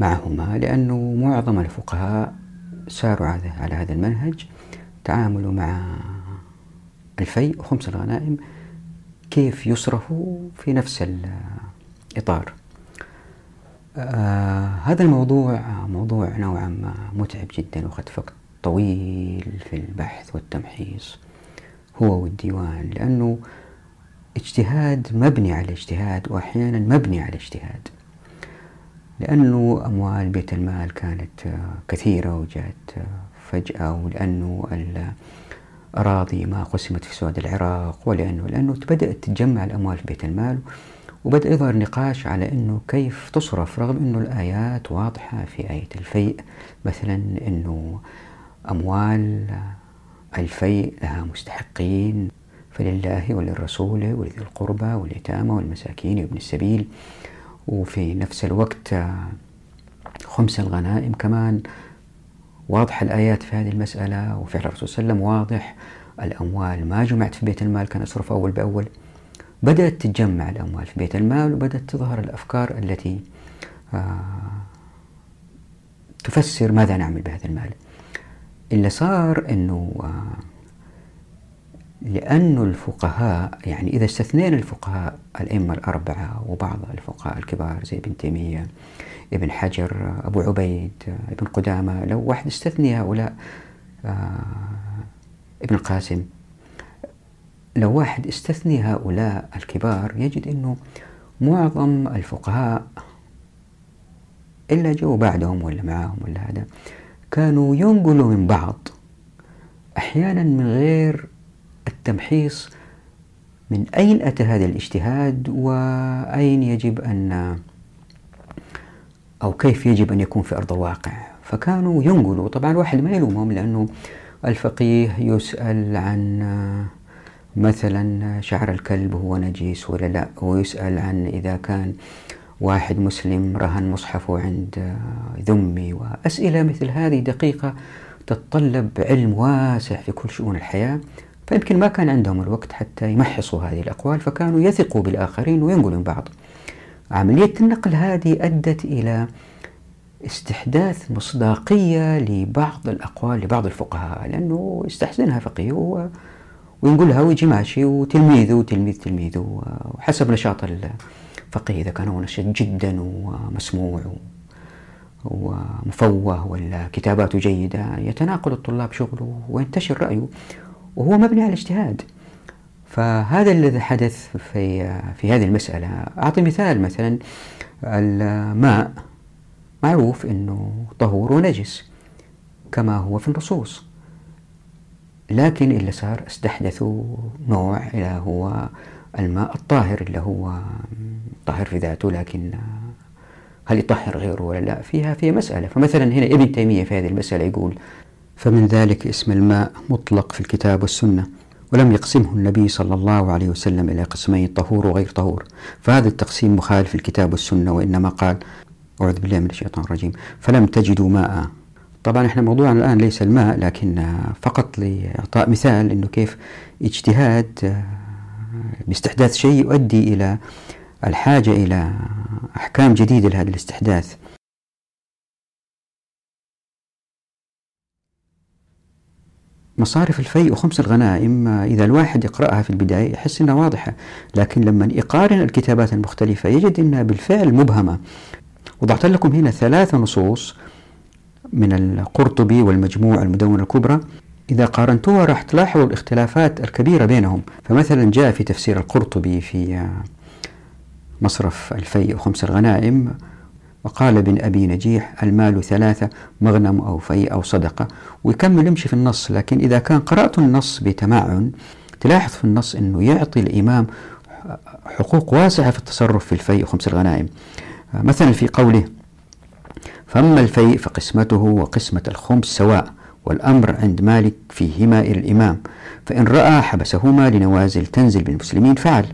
معهما لأنه معظم الفقهاء ساروا على هذا المنهج. تعاملوا مع الفيء وخمس الغنائم كيف يصرفوا في نفس الإطار. آه هذا الموضوع موضوع نوعا ما متعب جدا وقد وقت طويل في البحث والتمحيص. هو والديوان لأنه اجتهاد مبني على اجتهاد وأحيانا مبني على اجتهاد. لأنه أموال بيت المال كانت آه، كثيرة وجاءت آه، فجأة ولأنه الأراضي ما قسمت في سود العراق ولأنه لأنه بدأت تتجمع الأموال في بيت المال وبدأ يظهر نقاش على أنه كيف تصرف رغم أنه الآيات واضحة في آية الفيء مثلا أنه أموال الفيء لها مستحقين فلله وللرسول ولذي القربى واليتامى والمساكين وابن السبيل. وفي نفس الوقت خمس الغنائم كمان. واضحة الآيات في هذه المسألة وفعل الرسول صلى الله عليه وسلم واضح. الأموال ما جمعت في بيت المال كان أصرف أول بأول. بدأت تتجمع الأموال في بيت المال وبدأت تظهر الأفكار التي آه، تفسر ماذا نعمل بهذا المال. اللي صار أنه لأن الفقهاء يعني إذا استثنينا الفقهاء الأئمة الأربعة وبعض الفقهاء الكبار زي ابن تيمية ابن حجر أبو عبيد ابن قدامة لو واحد استثني هؤلاء آه، ابن القاسم لو واحد استثني هؤلاء الكبار يجد أنه معظم الفقهاء إلا جو بعدهم ولا معهم ولا هذا. كانوا ينقلوا من بعض. أحيانا من غير التمحيص من أين أتى هذا الاجتهاد وأين يجب أن أو كيف يجب أن يكون في أرض الواقع؟ فكانوا ينقلوا. طبعا واحد ما يلومهم لأنه الفقيه يسأل عن مثلا شعر الكلب هو نجيس ولا لا ويسأل عن إذا كان واحد مسلم رهن مصحفه عند ذمي وأسئلة مثل هذه دقيقة تتطلب علم واسع في كل شؤون الحياة فيمكن ما كان عندهم الوقت حتى يمحصوا هذه الأقوال فكانوا يثقوا بالآخرين وينقلوا من بعض. عملية النقل هذه أدت إلى استحداث مصداقية لبعض الأقوال لبعض الفقهاء لأنه يستحسنها فقيه وينقلها ويجي ماشي وتلميذه وتلميذ تلميذه وحسب نشاط الفقيه إذا كان هو نشيط جدا ومسموع ومفوه ولا كتاباته جيدة يتناقل الطلاب شغله وينتشر رأيه وهو مبني على الاجتهاد. فهذا الذي حدث في في هذه المسألة. أعطي مثال مثلا الماء. معروف أنه طهور ونجس كما هو في النصوص. لكن اللي صار استحدثوا نوع اللي هو الماء الطاهر اللي هو طاهر في ذاته لكن هل يطهر غيره ولا لا؟ فيها فيها مسألة. فمثلا هنا ابن تيمية في هذه المسألة يقول فمن ذلك اسم الماء مطلق في الكتاب والسنة ولم يقسمه النبي صلى الله عليه وسلم إلى قسمين طهور وغير طهور. فهذا التقسيم مخالف الكتاب والسنة وإنما قال أعوذ بالله من الشيطان الرجيم فلم تجدوا ماء. طبعا إحنا موضوعنا الآن ليس الماء لكن فقط لإعطاء مثال أنه كيف اجتهاد آه، باستحداث شيء يؤدي إلى الحاجة إلى أحكام جديدة لهذا الاستحداث. مصارف الفيء وخمس الغنائم إذا الواحد يقرأها في البداية يحس أنها واضحة لكن لما يقارن الكتابات المختلفة يجد أنها بالفعل مبهمة. وضعت لكم هنا ثلاث نصوص من القرطبي والمجموع المدونة الكبرى. إذا قارنتوها راح تلاحظوا الاختلافات الكبيرة بينهم. فمثلا جاء في تفسير القرطبي في مصرف الفيء وخمس الغنائم. وقال ابن أبي نجيح المال ثلاثة مغنم أو فيء أو صدقة. ويكمل يمشي في النص لكن إذا كان قرأت النص بتمعن تلاحظ في النص أنه يعطي الإمام حقوق واسعة في التصرف في الفيء وخمس الغنائم. مثلا في قوله فأما الفيء فقسمته وقسمة الخمس سواء والأمر عند مالك فيهما إلى الإمام. فإن رأى حبسهما لنوازل تنزل بالمسلمين فعل.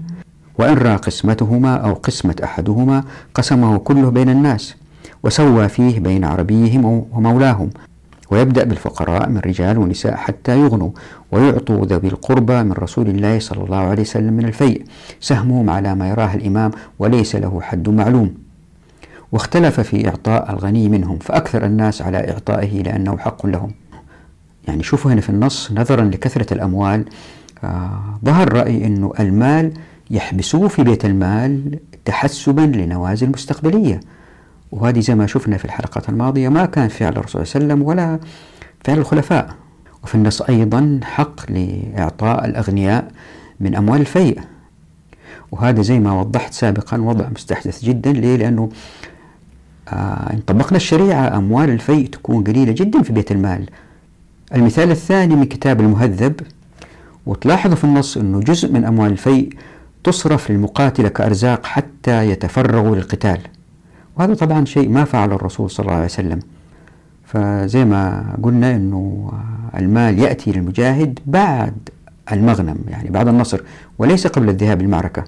وإن رأى قسمتهما أو قسمة أحدهما قسمه كله بين الناس وسوى فيه بين عربيهم ومولاهم ويبدأ بالفقراء من رجال ونساء حتى يغنوا ويعطوا ذوي القربى من رسول الله صلى الله عليه وسلم من الفيء سهمهم على ما يراه الإمام وليس له حد معلوم واختلف في إعطاء الغني منهم فأكثر الناس على إعطائه لأنه حق لهم يعني شوفوا هنا في النص نظرا لكثرة الأموال آه ظهر رأي أنه المال يحبسوه في بيت المال تحسبا لنوازل مستقبلية وهذه زي ما شفنا في الحلقات الماضية ما كان فعل الرسول صلى الله عليه وسلم ولا فعل الخلفاء. وفي النص أيضا حق لإعطاء الأغنياء من أموال الفيء. وهذا زي ما وضحت سابقا وضع مستحدث جدا. ليه؟ لأنه آه إن طبقنا الشريعة أموال الفيء تكون قليلة جدا في بيت المال. المثال الثاني من كتاب المهذب وتلاحظوا في النص أنه جزء من أموال الفيء تصرف للمقاتلة كأرزاق حتى يتفرغوا للقتال. وهذا طبعا شيء ما فعل الرسول صلى الله عليه وسلم. فزي ما قلنا أنه المال يأتي للمجاهد بعد المغنم يعني بعد النصر وليس قبل الذهاب للمعركة.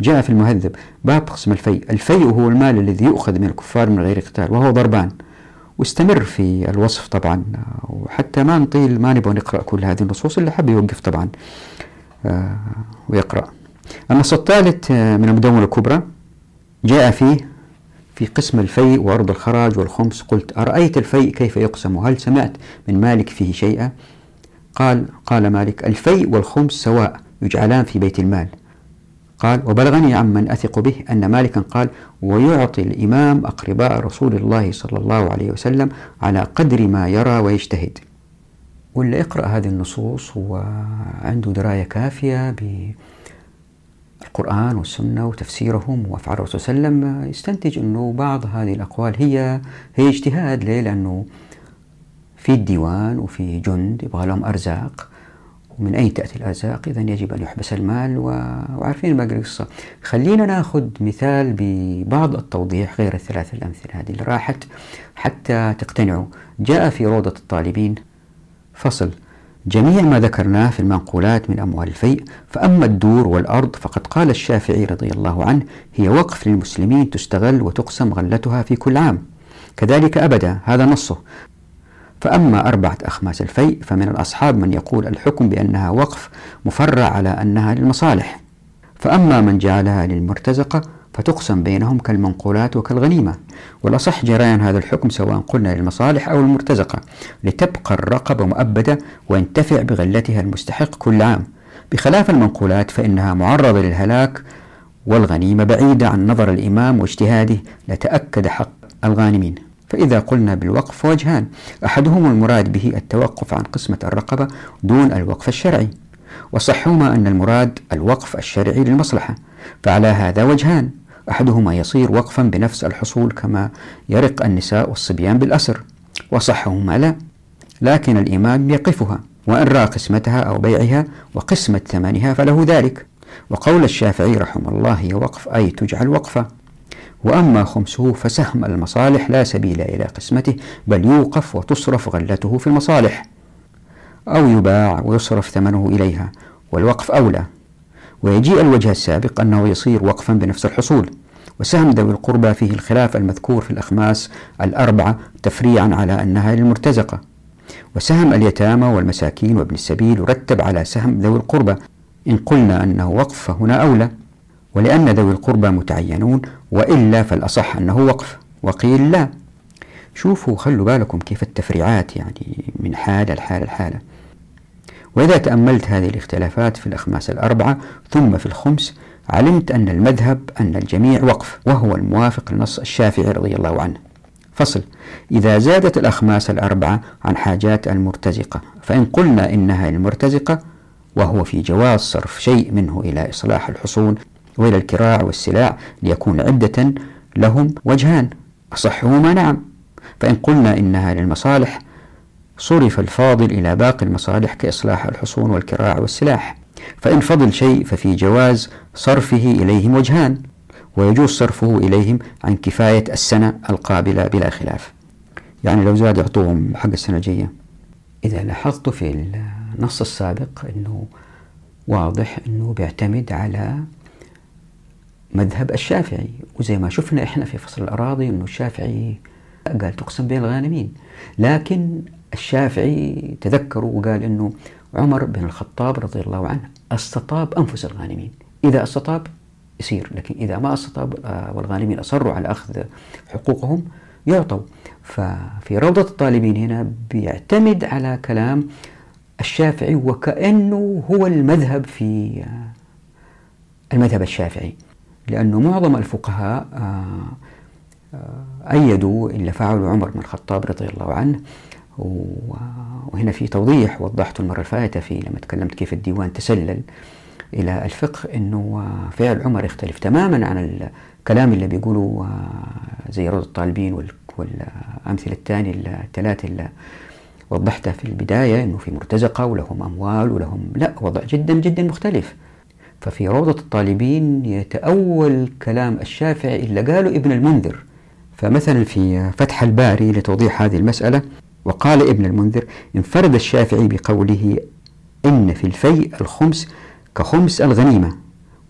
جاء في المهذب باب قسم الفيء. الفيء هو المال الذي يؤخذ من الكفار من غير قتال وهو ضربان. واستمر في الوصف طبعا وحتى ما نطيل ما نبغى نقرأ كل هذه النصوص اللي حب يوقف طبعا آه، ويقرأ. النص الثالث آه، من المدونة الكبرى جاء فيه في قسم الفيء وأرض الخراج والخمس قلت أرأيت الفيء كيف يقسم؟ وهل سمعت من مالك فيه شيئا؟ قال قال مالك الفيء والخمس سواء يجعلان في بيت المال. قال وبلغني عمن أثق به أن مالكا قال ويعطي الإمام أقرباء رسول الله صلى الله عليه وسلم على قدر ما يرى ويجتهد. واللي يقرأ هذه النصوص هو عنده دراية كافية بالقرآن والسنة وتفسيرهم وأفعال الرسول صلى الله عليه وسلم يستنتج أنه بعض هذه الأقوال هي هي اجتهاد ليه؟ لأنه في الديوان وفي جند يبغى لهم أرزاق ومن أين تأتي الأرزاق؟ إذا يجب أن يحبس المال وعارفين باقي القصة. خلينا نأخذ مثال ببعض التوضيح غير الثلاث الأمثلة هذه اللي راحت حتى تقتنعوا. جاء في روضة الطالبين. فصل. جميع ما ذكرناه في المنقولات من أموال الفيء فأما الدور والأرض فقد قال الشافعي رضي الله عنه هي وقف للمسلمين تستغل وتقسم غلتها في كل عام. كذلك أبدا هذا نصه. فأما أربعة أخماس الفيء فمن الأصحاب من يقول الحكم بأنها وقف مفرع على أنها للمصالح. فأما من جعلها للمرتزقة فتقسم بينهم كالمنقولات وكالغنيمة. والأصح جريان هذا الحكم سواء قلنا للمصالح أو المرتزقة. لتبقى الرقبة مؤبدة وينتفع بغلتها المستحق كل عام. بخلاف المنقولات فإنها معرضة للهلاك والغنيمة بعيدة عن نظر الإمام واجتهاده. لتأكد حق الغانمين. فإذا قلنا بالوقف وجهان. أحدهما المراد به التوقف عن قسمة الرقبة دون الوقف الشرعي. وصحهما أن المراد الوقف الشرعي للمصلحة. فعلى هذا وجهان. أحدهما يصير وقفا بنفس الحصول كما يرق النساء والصبيان بالأسر وصحهما لا لكن الإمام يقفها وإن رأى قسمتها أو بيعها وقسمة ثمنها فله ذلك. وقول الشافعي رحمه الله هي وقف أي تجعل وقفة وأما خمسه فسهم المصالح لا سبيل إلى قسمته بل يوقف وتصرف غلته في المصالح أو يباع ويصرف ثمنه إليها والوقف أولى. ويجيء الوجه السابق أنه يصير وقفا بنفس الحصول. وسهم ذوي القربى فيه الخلاف المذكور في الأخماس الأربعة تفريعا على أنها للمرتزقة. وسهم اليتامى والمساكين وابن السبيل يرتب على سهم ذوي القربى. إن قلنا أنه وقف فهنا أولى. ولأن ذوي القربى متعينون وإلا فالأصح أنه وقف. وقيل لا. شوفوا خلوا بالكم كيف التفريعات يعني من حالة لحالة لحالة. وإذا تأملت هذه الاختلافات في الأخماس الأربعة ثم في الخمس علمت أن المذهب أن الجميع وقف وهو الموافق لنص الشافعي رضي الله عنه. فصل إذا زادت الأخماس الأربعة عن حاجات المرتزقة فإن قلنا إنها المرتزقة وهو في جواز صرف شيء منه إلى إصلاح الحصون وإلى الكراع والسلاع ليكون عدة لهم وجهان أصحهما نعم. فإن قلنا إنها للمصالح صرف الفاضل إلى باقي المصالح كإصلاح الحصون والكراع والسلاح. فإن فضل شيء ففي جواز صرفه إليهم وجهان ويجوز صرفه إليهم عن كفاية السنة القابلة بلا خلاف. يعني لو زاد يعطوهم حق السنة الجاية. إذا لاحظت في النص السابق أنه واضح أنه بيعتمد على مذهب الشافعي. وزي ما شفنا إحنا في فصل الأراضي أنه الشافعي قال تقسم بين الغانمين. لكن الشافعي تذكروا وقال أنه عمر بن الخطاب رضي الله عنه أستطاب أنفس الغانمين. إذا أستطاب يصير لكن إذا ما أستطاب آه، والغانمين أصروا على أخذ حقوقهم يعطوا. ففي روضة الطالبين هنا بيعتمد على كلام الشافعي وكأنه هو المذهب في آه، المذهب الشافعي لأنه معظم الفقهاء آه، أيدوا إلا فعلوا عمر بن الخطاب رضي الله عنه. وهنا في توضيح وضحته المرة الفائتة في لما تكلمت كيف الديوان تسلل إلى الفقه أنه فعل عمر يختلف تماما عن الكلام اللي بيقولوا زي روض الطالبين والأمثلة الثانية الثلاثة اللي وضحتها في البداية أنه في مرتزقة ولهم أموال ولهم لا وضع جدا جدا مختلف. ففي روضة الطالبين يتأول كلام الشافعي اللي قاله ابن المنذر. فمثلا في فتح الباري لتوضيح هذه المسألة وقال ابن المنذر انفرد الشافعي بقوله إن في الفيء الخمس كخمس الغنيمة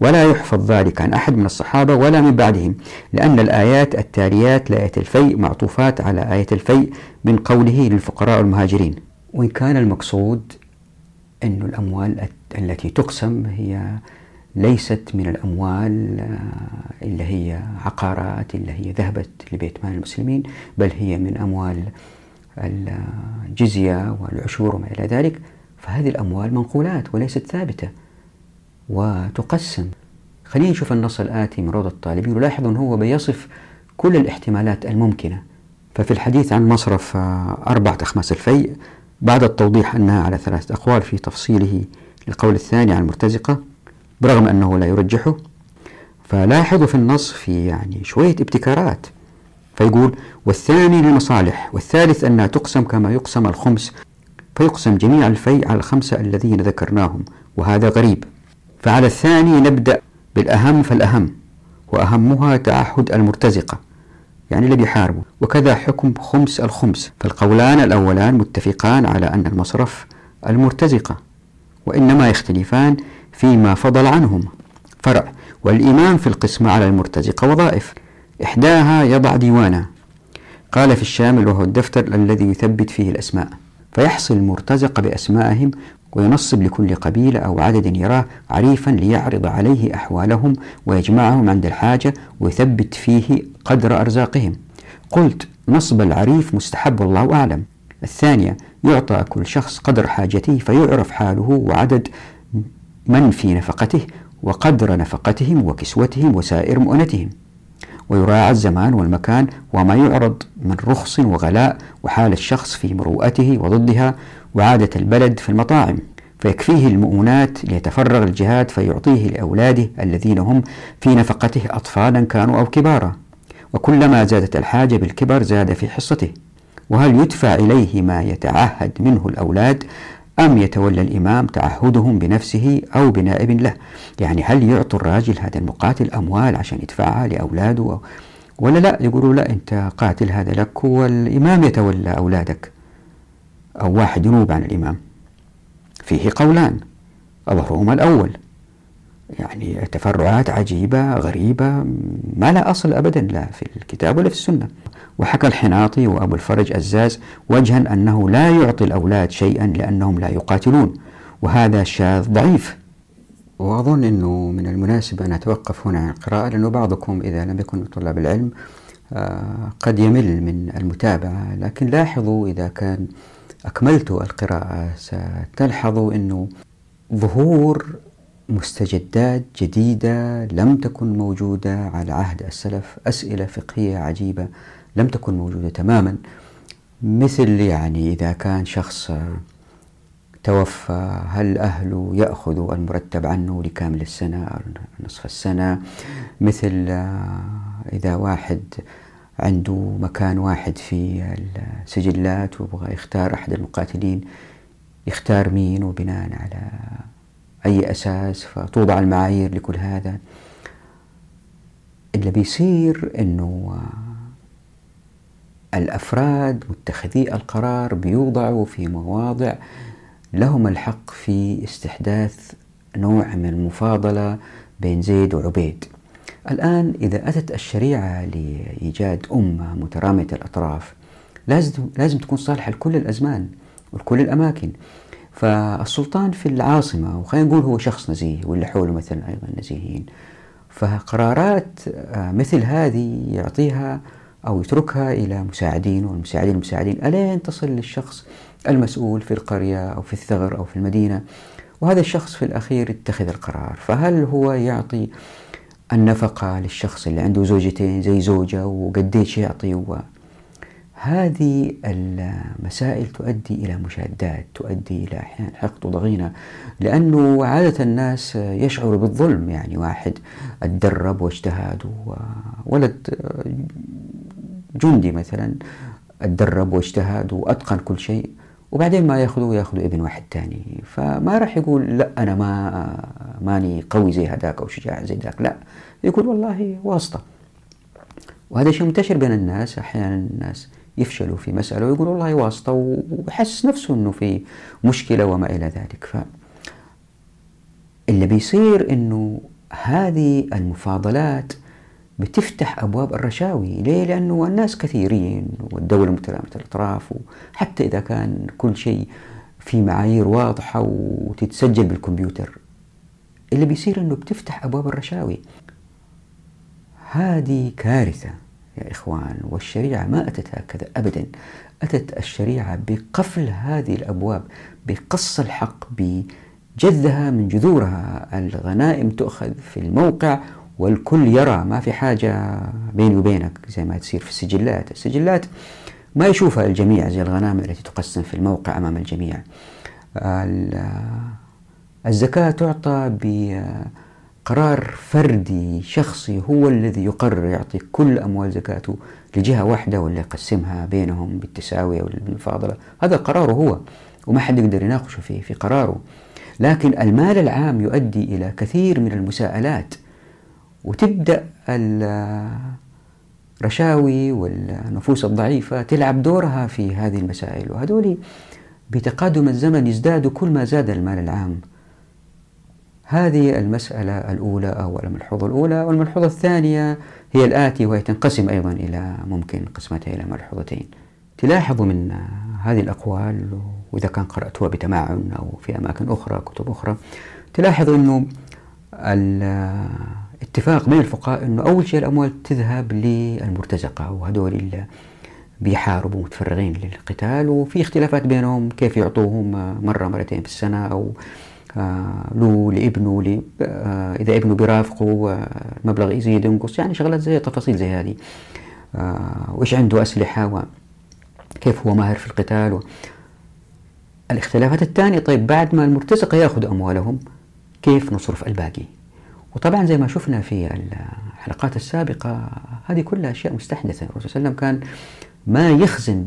ولا يحفظ ذلك عن أحد من الصحابة ولا من بعدهم لأن الآيات التاليات لآية الفيء معطوفات على آية الفيء من قوله للفقراء المهاجرين. وإن كان المقصود أن الأموال التي تقسم هي ليست من الأموال آه، اللي هي عقارات اللي هي ذهبت لبيت مال المسلمين بل هي من أموال الجزية والعشور وما إلى ذلك فهذه الأموال منقولات وليست ثابتة وتقسم. خلينا نشوف النص الآتي من روض الطالبين ولاحظوا أنه هو بيصف كل الاحتمالات الممكنة. ففي الحديث عن مصرف أربعة أخماس الفيء بعد التوضيح أنها على ثلاثة أقوال في تفصيله للقول الثاني عن المرتزقة برغم أنه لا يرجحه فلاحظوا في النص في يعني شوية ابتكارات فيقول والثاني للمصالح والثالث أنها تقسم كما يقسم الخمس فيقسم جميع الفيء على الخمسة الذين ذكرناهم وهذا غريب. فعلى الثاني نبدأ بالأهم فالأهم وأهمها تعهد المرتزقة يعني اللي بيحاربوا وكذا حكم خمس الخمس فالقولان الأولان متفقان على أن المصرف المرتزقة وإنما يختلفان فيما فضل عنهم. فرع والإمام في القسمة على المرتزقة وظائف. إحداها يضع ديوانا. قال في الشامل وهو الدفتر الذي يثبت فيه الأسماء. فيحصل المرتزق بأسمائهم وينصب لكل قبيلة أو عدد يراه عريفا ليعرض عليه أحوالهم ويجمعهم عند الحاجة ويثبت فيه قدر أرزاقهم. قلت نصب العريف مستحب والله أعلم. الثانية يعطى كل شخص قدر حاجته فيعرف حاله وعدد من في نفقته وقدر نفقتهم وكسوتهم وسائر مؤنتهم. ويراعى الزمان والمكان وما يعرض من رخص وغلاء وحال الشخص في مروءته وضدها وعادة البلد في المطاعم. فيكفيه المؤونات ليتفرغ الجهاد فيعطيه لأولاده الذين هم في نفقته أطفالا كانوا أو كبارا. وكلما زادت الحاجة بالكبر زاد في حصته. وهل يدفع إليه ما يتعهد منه الأولاد أم يتولى الإمام تعهدهم بنفسه أو بنائب له؟ يعني هل يعطوا الراجل هذا المقاتل أموال عشان يدفعها لأولاده ولا لا؟ يقولوا لا أنت قاتل هذا لك والإمام يتولى أولادك. أو واحد ينوب عن الإمام. فيه قولان. أظهرهما الأول. يعني تفرعات عجيبة غريبة ما لا أصل أبدا لا في الكتاب ولا في السنة. وحكى الحناطي وأبو الفرج أزاز وجها أنه لا يعطي الأولاد شيئا لأنهم لا يقاتلون وهذا شاذ ضعيف. وأظن أنه من المناسب أن أتوقف هنا عن القراءة لأنه بعضكم إذا لم يكن طلاب العلم آه، قد يمل من المتابعة. لكن لاحظوا إذا كان أكملت القراءة ستلحظوا أنه ظهور مستجدات جديدة لم تكن موجودة على عهد السلف أسئلة فقهية عجيبة لم تكن موجودة تماما مثل يعني إذا كان شخص توفى هل أهله يأخذوا المرتب عنه لكامل السنة أو نصف السنة؟ مثل إذا واحد عنده مكان واحد في السجلات ويبغى يختار أحد المقاتلين يختار مين وبناء على أي أساس؟ فتوضع المعايير لكل هذا. اللي بيصير أنه الأفراد متخذي القرار بيوضعوا في مواضع لهم الحق في استحداث نوع من المفاضلة بين زيد وعبيد. الآن إذا أتت الشريعة لإيجاد أمة مترامية الأطراف لازم لازم تكون صالحة لكل الأزمان ولكل الأماكن. فالسلطان في العاصمة وخلينا نقول هو شخص نزيه واللي حوله مثلا أيضا نزيهين فقرارات آه، مثل هذه يعطيها أو يتركها إلى مساعدين والمساعدين المساعدين ألين تصل للشخص المسؤول في القرية أو في الثغر أو في المدينة وهذا الشخص في الأخير يتخذ القرار. فهل هو يعطي النفقة للشخص اللي عنده زوجتين زي زوجة وقديش يعطي؟ و هذه المسائل تؤدي إلى مشادات تؤدي إلى أحيانا حقد وضغينة لأنه عادة الناس يشعر بالظلم. يعني واحد اتدرب واجتهد وولد جندي مثلا أتدرب واجتهد وأتقن كل شيء وبعدين ما ياخذوا ياخذوا ابن واحد ثاني فما راح يقول لا أنا ما ماني قوي زي هذاك أو شجاع زي ذاك لا. يقول والله واسطة. وهذا شيء منتشر بين الناس أحيانا الناس يفشلوا في مسألة ويقول والله واسطة ويحس نفسه إنه في مشكلة وما إلى ذلك. ف اللي بيصير إنه هذه المفاضلات بتفتح أبواب الرشاوي. ليه؟ لأنه الناس كثيرين والدولة متلامة الأطراف وحتى إذا كان كل شيء في معايير واضحة وتتسجل بالكمبيوتر اللي بيصير أنه بتفتح أبواب الرشاوي. هذه كارثة يا إخوان والشريعة ما أتت هكذا أبدا. أتت الشريعة بقفل هذه الأبواب بقص الحق بجذها من جذورها. الغنائم تؤخذ في الموقع والكل يرى ما في حاجة بيني وبينك زي ما تصير في السجلات. السجلات ما يشوفها الجميع زي الغنائم التي تقسم في الموقع أمام الجميع. الزكاة تعطى بقرار فردي شخصي هو الذي يقرر يعطي كل أموال زكاته لجهة واحدة ولا يقسمها بينهم بالتساوي أو بالمفاضلة. هذا قراره هو وما حد يقدر يناقشه فيه في قراره. لكن المال العام يؤدي إلى كثير من المساءلات. وتبدأ الرشاوي والنفوس الضعيفة تلعب دورها في هذه المسائل. وهذول بتقادم الزمن يزدادوا كل ما زاد المال العام. هذه المسألة الأولى أو الملحوظة الأولى. والملحوظة الثانية هي الآتي وهي تنقسم أيضا إلى ممكن قسمتها إلى ملحوظتين. تلاحظوا من هذه الأقوال وإذا كان قرأتها بتمعن أو في أماكن أخرى كتب أخرى تلاحظوا أنه اتفاق بين الفقهاء إنه أول شيء الأموال تذهب للمرتزقة وهذول اللي بيحاربوا متفرغين للقتال وفي اختلافات بينهم كيف يعطوهم مرة مرتين في السنة أو آه، له لابنه لي آه، إذا ابنه بيرافقه آه، المبلغ يزيد ينقص يعني شغلات زي تفاصيل زي هذه. وإيش عنده أسلحة وكيف هو ماهر في القتال الاختلافات الثانية طيب بعد ما المرتزقة يأخذوا أموالهم كيف نصرف الباقي؟ وطبعا زي ما شفنا في الحلقات السابقة هذه كلها أشياء مستحدثة. الرسول صلى الله عليه وسلم كان ما يخزن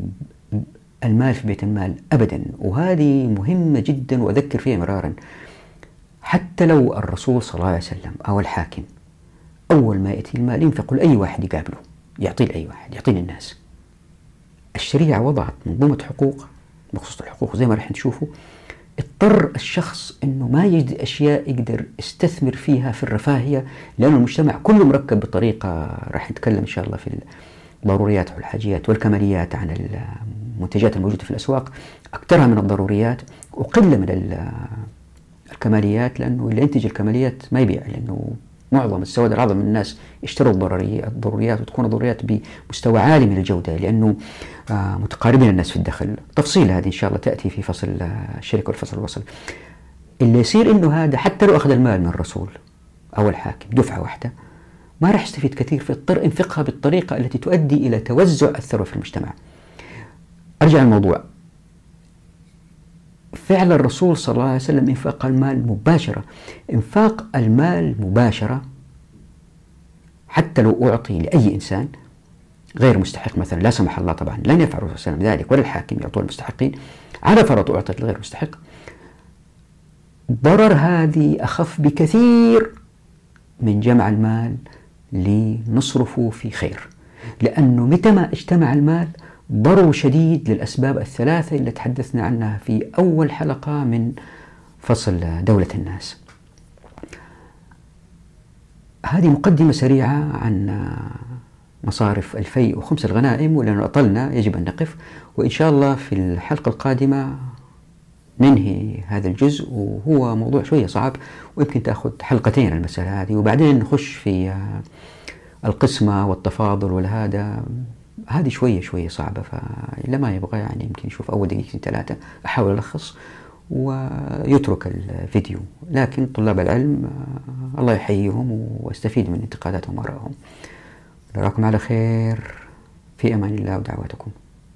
المال في بيت المال أبدا وهذه مهمة جدا وأذكر فيها مرارا حتى لو الرسول صلى الله عليه وسلم أو الحاكم أول ما يأتي المال ينفق لأي واحد يقابله يعطيه لأي واحد يعطيه للناس الشريعة وضعت منظومة حقوق بخصوص الحقوق زي ما راح نشوفه اضطر الشخص إنه ما يجد أشياء يقدر يستثمر فيها في الرفاهية لأن المجتمع كله مركب بطريقة راح نتكلم إن شاء الله في الضروريات والحاجيات والكماليات عن المنتجات الموجودة في الأسواق. أكثرها من الضروريات وقلة من الكماليات لأنه اللي ينتج الكماليات ما يبيع لأنه معظم السواد العظم من الناس يشتروا الضروريات وتكون الضروريات بمستوى عالي من الجودة لأنه آه، متقاربين الناس في الدخل. تفصيل هذه إن شاء الله تأتي في فصل آه، الشركة والفصل الوصل. اللي يصير إنه هذا حتى لو أخذ المال من الرسول أو الحاكم دفعة واحدة ما راح يستفيد كثير فيضطر انفقها بالطريقة التي تؤدي إلى توزع الثروة في المجتمع. أرجع الموضوع فعل الرسول صلى الله عليه وسلم إنفاق المال مباشرة. إنفاق المال مباشرة. حتى لو أعطي لأي إنسان غير مستحق مثلا لا سمح الله طبعا لن يفعل الرسول صلى الله عليه وسلم ذلك ولا الحاكم يعطون المستحقين. على فرض أعطت لغير مستحق. ضرر هذه أخف بكثير من جمع المال لنصرفه في خير. لأنه متى ما اجتمع المال ضرر شديد للأسباب الثلاثة اللي تحدثنا عنها في أول حلقة من فصل دولة الناس. هذه مقدمة سريعة عن مصارف الفيء وخمس الغنائم ولأنه أطلنا يجب أن نقف وإن شاء الله في الحلقة القادمة ننهي هذا الجزء وهو موضوع شوية صعب ويمكن تأخذ حلقتين المسألة هذه وبعدين نخش في القسمة والتفاضل والهذا. هذه شوية شوية صعبة فإلا ما يبغى يعني يمكن يشوف أول دقيقتين ثلاثة أحاول ألخص ويترك الفيديو. لكن طلاب العلم آه، الله يحييهم واستفيد من انتقاداتهم وآرائهم. نراكم على خير. في أمان الله ودعواتكم.